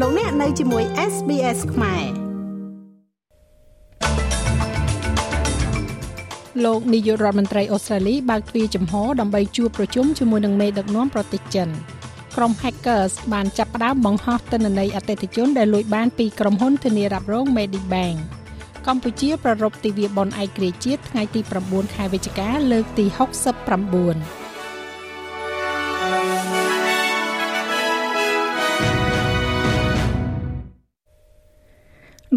លោកអ្នកនៅជាមួយ SBS ខ្មែរលោកនាយករដ្ឋមន្ត្រីអូស្ត្រាលីបើកទ្វារចំហដើម្បីជួបប្រជុំជាមួយនឹងមេដឹកនាំប្រទេសចិនក្រុម hackers បានចាប់ផ្ដើមបង្ហោះទិន្នន័យអតិថិជនដែលលួចបានពីក្រុមហ៊ុនធានារ៉ាប់រង Medibank កម្ពុជាប្រារព្ធទិវាបុណ្យឯករាជ្យជាតិថ្ងៃទី9ខែវិច្ឆិកាលើកទី69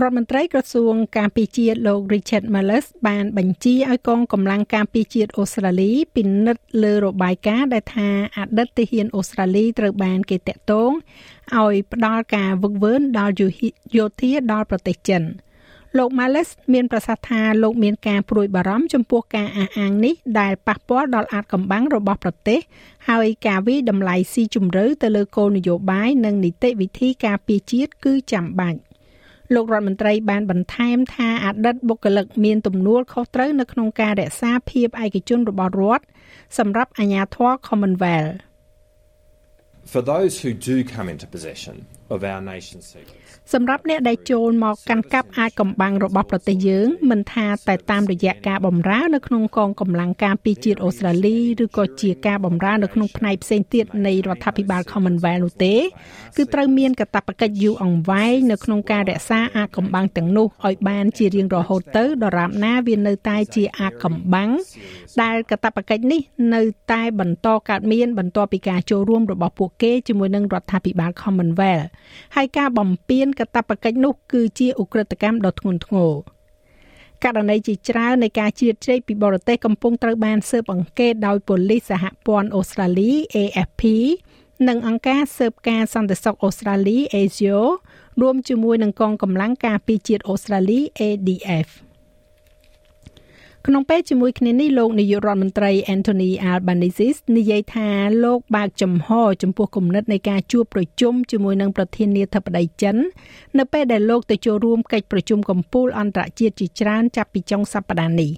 រដ្ឋមន្ត្រីក្រសួងការពារជាតិលោក Richard Marles បានបញ្ជាឲ្យកងកម្លាំងការពារជាតិអូស្ត្រាលីពិនិត្យលើរបាយការណ៍ដែលថាអតីតទាហានអូស្ត្រាលីត្រូវបានគេតាក់ទងឲ្យផ្ដល់ការវឹកវើដល់យោធាដល់ប្រទេសចិនលោក Males មានប្រសាសន៍ថាលោកមានការព្រួយបារម្ភចំពោះការអះអាងនេះដែលប៉ះពាល់ដល់អាតកំបាំងរបស់ប្រទេសហើយការវិតម្លៃស៊ីជម្រៅទៅលើគោលនយោបាយនិងនីតិវិធីការពារជាតិគឺចាំបាច់ លោករដ្ឋមន្ត្រីបានបន្ថែមថាអតីតបុគ្គលិកមានទំនួលខុសត្រូវនៅក្នុងការរក្សាភាពឯកជនរបស់រដ្ឋសម្រាប់អាជ្ញាធរ Commonwealth For those who do come into possession of our nation's secrets សម្រាប់អ្នកដែលចូលមកកាន់កាប់អាចកំបាំងរបស់ប្រទេសយើងមិនថាតែតាមរយៈការបម្រើនៅក្នុងកងកម្លាំងការពារជាតិអូស្ត្រាលីឬក៏ជាការបម្រើនៅក្នុងផ្នែកផ្សេងទៀតនៃរដ្ឋាភិបាល Commonwealth នោះទេគឺត្រូវមានកាតព្វកិច្ចយូរអង្វែងនៅក្នុងការរក្សាអាកំបាំងទាំងនោះឲ្យបានជារៀងរហូតទៅដរាបណាវានៅតែជាអាកំបាំងដែលកាតព្វកិច្ចនេះនៅតែបន្តកើតមានបន្ទាប់ពីការចូលរួមរបស់ពួកគេជាមួយនឹងរដ្ឋាភិបាល Commonwealth ហើយការបំពេញកាតព្វកិច្ចនោះគឺជាឧក្រិដ្ឋកម្មដ៏ធ្ងន់ធ្ងរករណីជាច្រើននៃការជ្រៀតជ្រែកពីបរទេសកំពុងត្រូវបានស៊ើបអង្កេតដោយប៉ូលីសសហព័ន្ធអូស្ត្រាលី AFP និងអង្គការស៊ើបការសន្តិសុខអូស្ត្រាលី ASIO រួមជាមួយនឹងកងកម្លាំងការពារជាតិអូស្ត្រាលី ADF ក្នុងពេលជាមួយគ្នានេះលោកនាយករដ្ឋមន្ត្រី Anthony Albanese និយាយថាលោកបើកចំហចំពោះគំនិតនៃការជួបប្រជុំជាមួយនឹងប្រធានាធិបតីចិន នៅពេលដែលលោកទៅចូលរួមកិច្ចប្រជុំកំពូលអន្តរជាតិជាច្រើនចាប់ពីចុងសប្តាហ៍នេះ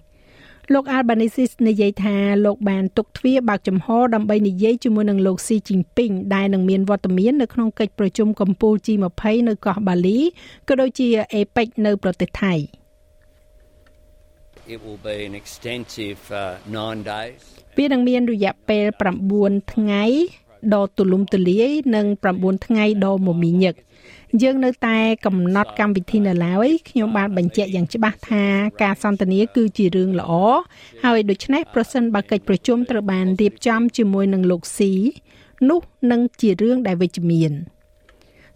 លោក Albanese និយាយថាលោកបានទុកទ្វារបើកចំហដើម្បីនិយាយជាមួយនឹងលោកស៊ីជីងពីងដែលនឹងមានវត្តមាននៅក្នុងកិច្ចប្រជុំកំពូល G20 នៅកោះបាលីក៏ដូចជា APEC នៅប្រទេសថៃ។ It will be an extensive uh, 9 days. វានឹងមានរយៈពេល9ថ្ងៃដ៏ទូលំទូលាយនិង9ថ្ងៃដ៏មមាញឹកយើងនៅតែកំណត់កម្មវិធីនៅឡើយខ្ញុំបានបញ្ជាក់យ៉ាងច្បាស់ថាការសន្ទនាគឺជារឿងល្អហើយដូច្នេះប្រសិនបើកិច្ចប្រជុំត្រូវបានរៀបចំជាមួយនឹងលោកស៊ីនោះនឹងជារឿងដែលវិជ្ជមាន។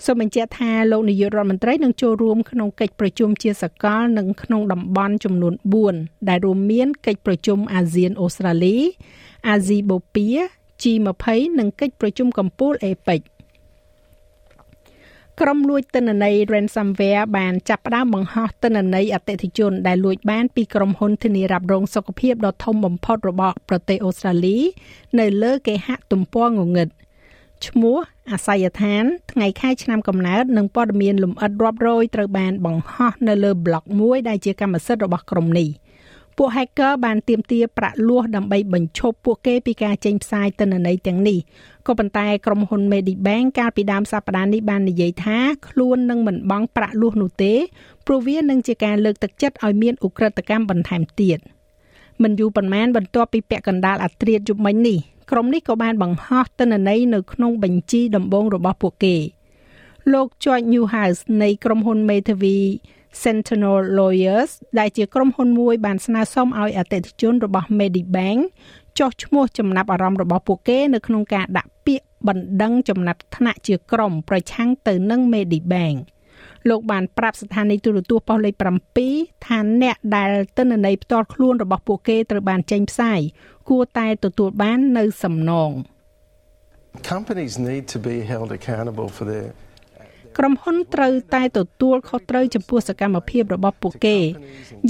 សូមបញ្ជាក់ថាលោកនាយករដ្ឋមន្ត្រីនឹងចូលរួមក្នុងកិច្ចប្រជុំជាសកលនិងក្នុងតំបន់ចំនួន4ដែលរួមមានកិច្ចប្រជុំអាស៊ានអូស្ត្រាលីអាស៊ីបូព៌ា G20 និងកិច្ចប្រជុំកំពូល APEC ក្រុមលួចទិន្នន័យ ransomware បានចាប់ផ្ដើមបង្ហោះទិន្នន័យអតិថិជនដែលលួចបានពីក្រុមហ៊ុនធានារ៉ាប់រងសុខភាពដ៏ធំបំផុតរបស់ប្រទេសអូស្ត្រាលី នៅលើគេហទំព័รงងឹត។ ឈ្មោះអាសយដ្ឋាន ថ្ងៃខែឆ្នាំកំណើតនិងព័ត៌មានលម្អិតរាប់រយត្រូវបានបង្ហោះនៅលើប្លុកមួយដែលជាកម្មសិទ្ធិរបស់ក្រុមនេះពួក hacker បានទាមទារប្រាក់លួសដើម្បីបញ្ឈប់ពួកគេពីការចេញផ្សាយទិន្នន័យទាំងនេះក៏ប៉ុន្តែក្រុមហ៊ុន Medibank កាលពីដើមសប្តាហ៍នេះបាននិយាយថាខ្លួននឹងមិនបង់ប្រាក់លួសនោះទេព្រោះវានឹងជាការលើកទឹកចិត្តឲ្យមានឧក្រិដ្ឋកម្មបន្ថែមទៀត មិនយូរប៉ុន្មានបន្ទាប់ពីពាក់កណ្ដាលអាត្រាតយប់មិញនេះក្រុមនេះក៏បានបង្ហោះទិន្នន័យនៅក្នុងបញ្ជីដំបូងរបស់ពួកគេលោក George Newhouse នៃក្រុមហ៊ុន Metavi Sentinel Lawyers ដែលជាក្រុមហ៊ុនមួយបានស្នើសុំឲ្យអតិថិជនរបស់ Medibank ចុះឈ្មោះចំណាប់អារម្មណ៍របស់ពួកគេនៅក្នុងការដាក់ពាក្យបណ្ដឹងចំណាត់ថ្នាក់ជាក្រុមប្រឆាំងទៅនឹង Medibank លោកបានប្រាប់ស្ថានីយទូរទស្សន៍ប៉ុស្តិ៍លេខ7ថាអ្នកដែលទិន្នន័យផ្ទាល់ខ្លួនរបស់ពួកគេត្រូវបានចេញផ្សាយគួរតែទទួលបាននៅសំណង Companies need to be held accountable for their ក្រុមហ៊ុនត្រូវតែទទួលខុសត្រូវចំពោះសកម្មភាពរបស់ពួកគេ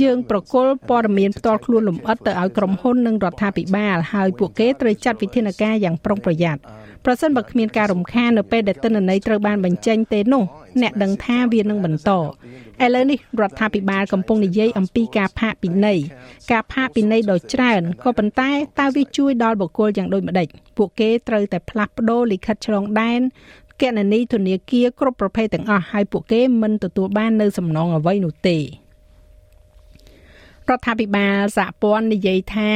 យើងប្រគល់ព័ត៌មានផ្ទាល់ខ្លួនលម្អិតទៅឲ្យក្រុមហ៊ុននិងរដ្ឋាភិបាល ហើយពួកគេត្រូវចាត់វិធានការយ៉ាងប្រុងប្រយ័ត្ន ប្រសិនបើគ្មានការរំខាននៅពេលដែលទិន្នន័យត្រូវបានបញ្ចេញទេនោះអ្នកដឹងថាវានឹងបន្តឥឡូវនេះរដ្ឋាភិបាលកំពុងនិយាយអំពីការផាកពិន័យការផាកពិន័យដ៏ច្រើនក៏ប៉ុន្តែតើវាជួយដល់បុគ្គលយ៉ាងដូចម្ដេចពួកគេត្រូវតែផ្លាស់ប្ដូរលិខិតឆ្លងដែនគណនីធនាគារគ្រប់ប្រភេទទាំងអស់ហើយពួកគេមិនទទួលបាននៅសំណងអ្វីនោះទេរដ្ឋាភិបាលសហព័ន្ធនិយាយថា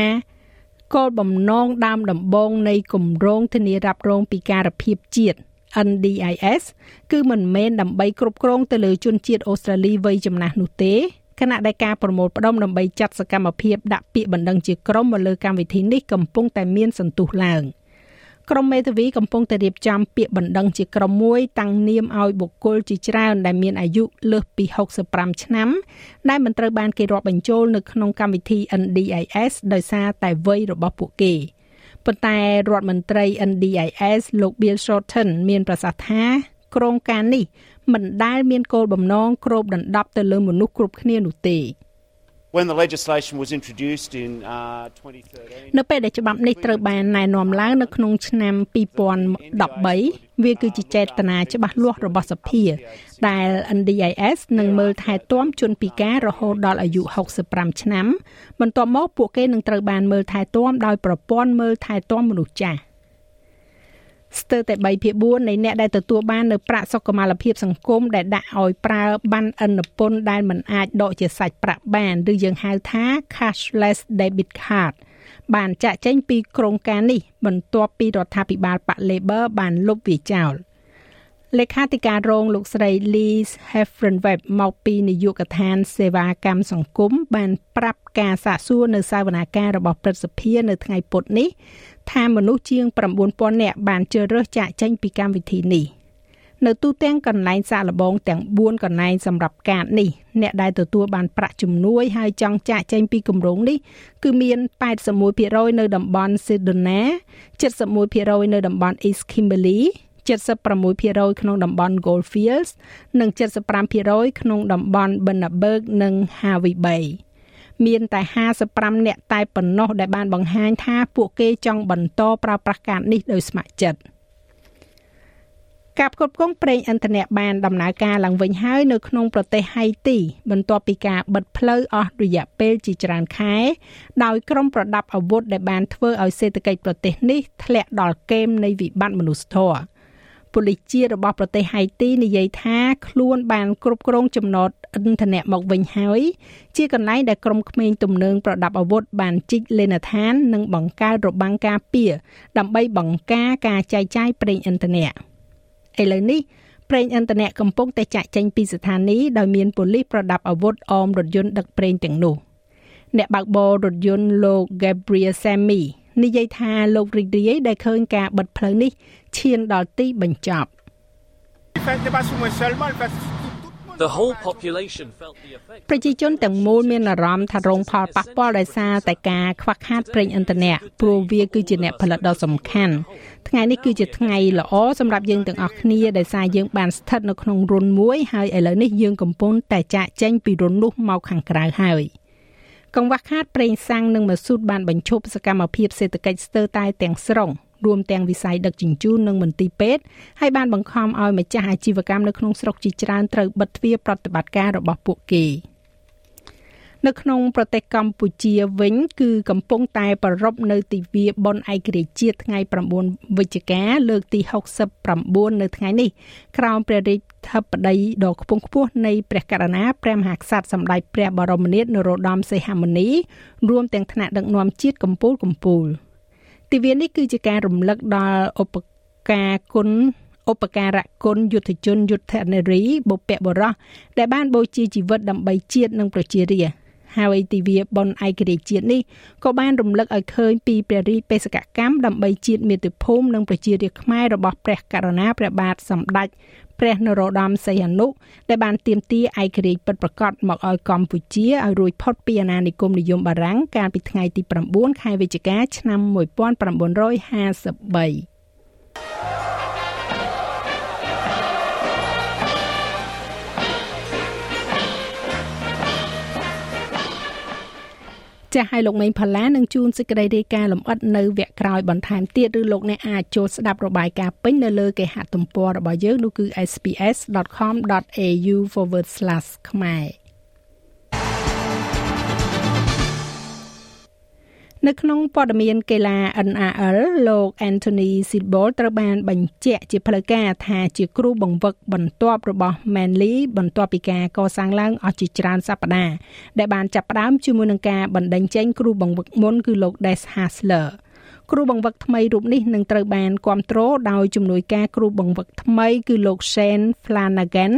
គោលបំណងដើមដំបូងនៃគម្រោងធានារ៉ាប់រងពីការភាពជាតិ NDIS គឺមិនមែនដើម្បីគ្រប់គ្រងទៅលើជនជាតិអូស្ត្រាលីវ័យចំណាស់នោះទេខណៈដែលការប្រមូលផ្ដុំដើម្បីចាត់សកម្មភាពដាក់ពាក្យបណ្ដឹងជាក្រុមមកលើកម្មវិធីនេះកំពុងតែមានសន្ទុះឡើង។ ក្រមមេធាវីកំពុងតែរៀបចំពាក្យបណ្ដឹងជាក្រុមមួយតាំងនាមឲ្យបុគ្គលជាច្រើនដែលមានអាយុលើសពី65ឆ្នាំដែលមិនត្រូវបានគេរាប់បញ្ចូលនៅក្នុងកម្មវិធី NDIS ដោយសារតែវ័យរបស់ពួកគេប៉ុន្តែរដ្ឋមន្ត្រី NDIS លោក Bill Shorten មានប្រសាសន៍ថាក្រុងការនេះមិនដែលមានគោលបំណងគ្របដណ្ដប់ទៅលើមនុស្សគ្រប់គ្នានោះទេ។ When the legislation was introduced in uh 2013នៅពេលដែលច្បាប់នេះត្រូវបានណែនាំឡើងនៅក្នុងឆ្នាំ2013វាគឺជាចេតនាច្បាស់លាស់របស់សភា ដែល NDIS នឹងមើលថែទាំជនពិការរហូតដល់អាយុ65ឆ្នាំបន្ទាប់មកពួកគេនឹងត្រូវបានមើលថែទាំដោយប្រព័ន្ធមើលថែទាំមនុស្សចាស់ ស្ទើរតែ3ភាគ4នៃអ្នកដែលទទួលបាននៅប្រាក់សុខុមាលភាពសង្គមដែលដាក់ឲ្យប្រើបានអិនពន្ធដែលមិនអាចដកជាសាច់ប្រាក់បានឬយើងហៅថា cashless debit card បានចាក់ចែងពីក្រុងការនេះបន្ទាប់ពីរដ្ឋាភិបាលប៉ា Labor បានលុបវាចោល។ លេខាធិការរងលោកស្រី Liz Heffrenweb មកពីនាយកដ្ឋានសេវាកម្មសង្គមបានប្រាប់ការសាកសួរនៅសាវនាការរបស់ព្រឹទ្ធសភានៅថ្ងៃពុធនេះថាមនុស្សជាង9000នាក់បានជ្រើសរើសចាកចេញពីកម្មវិធីនេះនៅទូទាំងកន្លែងសាកល្បងទាំង4កន្លែងសម្រាប់កាតនេះអ្នកដែលទទួលបានប្រាក់ជំនួយហើយចង់ចាកចេញពីគម្រោងនេះគឺមាន81%នៅតំបន់ Sedona 71%នៅតំបន់ East Kimberley 76%ក្នុងតំបន់ Goldfields និង75%ក្នុងតំបន់ Bundaberg និង Hervey Bay មានតែ55នាក់តែប៉ុណ្ណោះដែលបានបង្ហាញថាពួកគេចង់បន្តប្រើប្រាស់កាតនេះដោយស្ម័គ្រចិត្តការផ្គត់ផ្គង់ប្រេងឥន្ធនៈបានដំណើរការឡើងវិញហើយនៅក្នុងប្រទេសហៃទីបន្ទាប់ពីការបិទផ្លូវអស់រយៈពេលជាច្រើនខែដោយក្រុមប្រដាប់អាវុធដែលបានធ្វើឲ្យសេដ្ឋកិច្ចប្រទេសនេះធ្លាក់ដល់គែមនៃវិបត្តិមនុស្សធម៌ ប៉ូលីសជាតិរបស់ប្រទេសហៃទីនិយាយថាខ្លួនបានគ្រប់គ្រងចំណតឥន្ធនៈមកវិញហើយ ជាកន្លែងដែលក្រុមក្មេងទំនើងប្រដាប់អាវុធបានជីកលេនឋាន និងបង្កើតរបាំងការពារដើម្បីបង្ការការចែកចាយប្រេងឥន្ធនៈឥឡូវនេះប្រេងឥន្ធនៈកំពុងតែចាក់ចេញពីស្ថានីយ៍ដោយមានប៉ូលីសប្រដាប់អាវុធអមរថយន្តដឹកប្រេងទាំងនោះអ្នកបើកបររថយន្តលោក Gabriel Sammy និយាយថាលោករីករាយដែលឃើញការបិទផ្លូវនេះ ឈានដល់ទីបញ្ចប់ The whole population felt the effect ប្រជាជនទាំងមូលមានអារម្មណ៍ថារងផលប៉ះពាល់ដោយសារតែការខ្វះខាតប្រេងឥន្ធនៈព្រោះវាគឺជាអ្នកផលិតដ៏សំខាន់ថ្ងៃនេះគឺជាថ្ងៃល្អសម្រាប់យើងទាំងអស់គ្នាដោយសារយើងបានស្ថិតនៅក្នុងរុនមួយហើយឥឡូវនេះយើងកំពុងតែចាក់ចេញពីរុននោះមកខាងក្រៅហើយ។កង្វះខាតប្រេងសាំងនិងម៉ាស៊ូតបានបញ្ឈប់សកម្មភាពសេដ្ឋកិច្ចស្ទើរតែទាំងស្រុង រួមទាំងវិស័យដឹកជញ្ជូននិងមន្ទីរពេទ្យហើយបានបង្ខំឲ្យម្ចាស់អាជីវកម្មនៅក្នុងស្រុកជាច្រើនត្រូវបិទទ្វារប្រតិបត្តិការរបស់ពួកគេ។នៅក្នុងប្រទេសកម្ពុជាវិញ គឺកំពុងតែប្រារព្ធនៅទិវាបុណ្យឯករាជ្យជាតិថ្ងៃ9វិច្ឆិកាលើកទី69នៅថ្ងៃនេះក្រោមព្រះរាជធិបតីដ៏ខ្ពង់ខ្ពស់នៃព្រះករុណាព្រះមហាក្សត្រសម្ដេចព្រះបរមនាថនរោត្តមសីហមុនីរួមទាំងថ្នាក់ដឹកនាំជាតិកម្ពុជាកម្ពុជា ទិវានេះគឺជាការរំលឹកដល់ឧបការគុណឧបការៈគុណយុទ្ធជនយុទ្ធនារីបុព្វបុរសដែលបានបូជាជីវិតដើម្បីជាតិនិងប្រជារាស្ត្រហើយទិវាបុណ្យឯករាជ្យជាតិនេះក៏បានរំលឹកឲ្យឃើញពីព្រះរាជបេសកកម្មដើម្បីជាតិមាតុភូមិនិងប្រជារាស្ត្រខ្មែររបស់ព្រះករុណាព្រះបាទសម្ដេច ព្រះនរោត្តមសីហនុដែលបានទាមទារឯករាជ្យពិតប្រាកដមកឲ្យកម្ពុជាឲ្យរួចផុតពីអាណានិគមនិយមបារាំងកាលពីថ្ងៃទី9ខែវិច្ឆិកាឆ្នាំ1953 ចាស់ឲ្យលោកមេងផល្លានឹងជួនសេចក្តីរាយការណ៍លម្អិតនៅវគ្គក្រោយបន្ថែមទៀតឬលោកអ្នកអាចចូលស្ដាប់របាយការណ៍ពេញនៅលើគេហទំព័ររបស់យើងនោះគឺ sps.com.au/ ខ្មែរ នៅក្នុងព័ត៌មានកីឡា NRL លោក Anthony Silbol ត្រូវបានបញ្ជាក់ជាផ្លូវការថាជាគ្រូបង្វឹកបន្ទាប់របស់ Manly បន្ទាប់ពីការកសាងឡើងអស់ជាច្រើនសប្តាហ៍ដែលបានចាប់ផ្ដើមជាមួយនឹងការបណ្ដេញចេញគ្រូបង្វឹកមុនគឺលោក Des Hasler គ្រូបង្វឹកថ្មីរូបនេះនឹងត្រូវបានគ្រប់គ្រងដោយជំនួយការគ្រូបង្វឹកថ្មីគឺលោក Shane Flanagan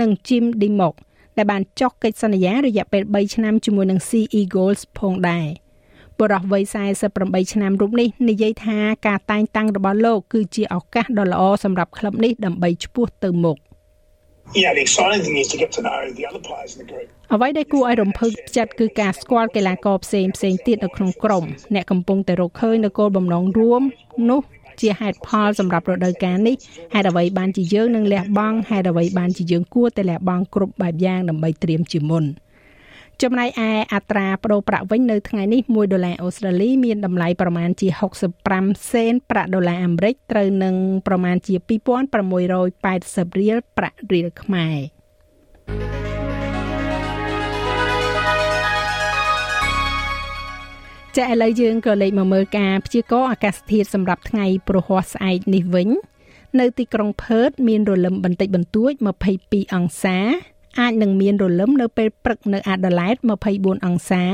និង Jim Dimmock ដែលបានចុះកិច្ចសន្យារយៈពេល3ឆ្នាំជាមួយនឹង Sea Eagles ផងដែរ។ បរិះវ័យ48ឆ្នាំរូបនេះនិយាយថាការតែងតាំងរបស់លោកគឺជាឱកាសដ៏ល្អសម្រាប់ក្លឹបនេះដើម្បីឈ្មោះទៅមុខ Yeah, the exciting thing is to get to know the other players in the group. អ្វីដែលគួរឲ្យរំភើបចិត្តគឺការស្គាល់កីឡាករផ្សេងផ្សេងទៀតនៅក្នុងក្រុមអ្នកកំពុងតែរកឃើញនៅគោលបំណងរួមនោះជាហេតុផលសម្រាប់រដូវកាលនេះហេតុអ្វីបានជាយើងនឹងលះបង់ហេតុអ្វីបានជាយើងគួរតែលះបង់គ្រប់បែបយ៉ាងដើម្បីត្រៀមជាមុន។ ចំណែកឯអត្រាប្តូរប្រាក់វិញនៅថ្ងៃនេះ1ដុល្លារអូស្ត្រាលីមានតម្លៃប្រមាណជា65សេនប្រាក់ដុល្លារអាមេរិកត្រូវនឹងប្រមាណជា2680រៀលប្រាក់រៀលខ្មែរចាឥឡូវយើងក៏លេខមកមើលការព្យាករណ៍អាកាសធាតុសម្រាប់ថ្ងៃព្រហស្អែកនេះវិញ នៅទីក្រុងផឺតមានរលឹមបន្តិចបន្តួច22អង្សា អាចនឹងមានរលឹមនៅពេលព្រឹកនៅអាដាលេដ24អង្សា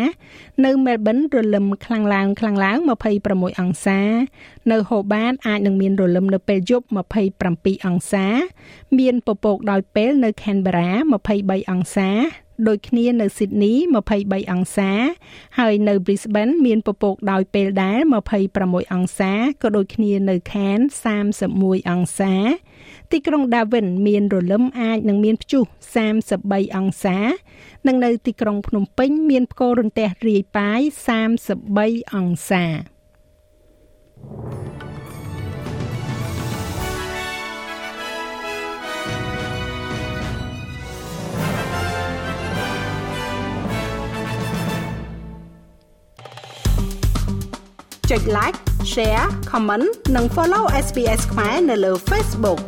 នៅមែលប៊នរលឹមខ្លាំងឡើងខ្លាំងឡើង26អង្សា នៅហូបាតអាចនឹងមានរលឹមនៅពេលយប់27អង្សា មានពពកដោយពេលនៅខេនបេរ៉ា23អង្សាដូចគ្នានៅស៊ីដនី23អង្សា ហើយនៅ Brisbane មានពពកដោយពេលដែរ26អង្សាក៏ដូចគ្នានៅ Cairns 31អង្សា ទីក្រុង Darwin មានរលឹមអាចនឹងមានព្យុះ33អង្សា និងនៅទីក្រុងភ្នំពេញមានផ្គររន្ទះរាយប៉ាយ33អង្សាចុច like share comment និង follow SPS ខ្មែរនៅលើ Facebook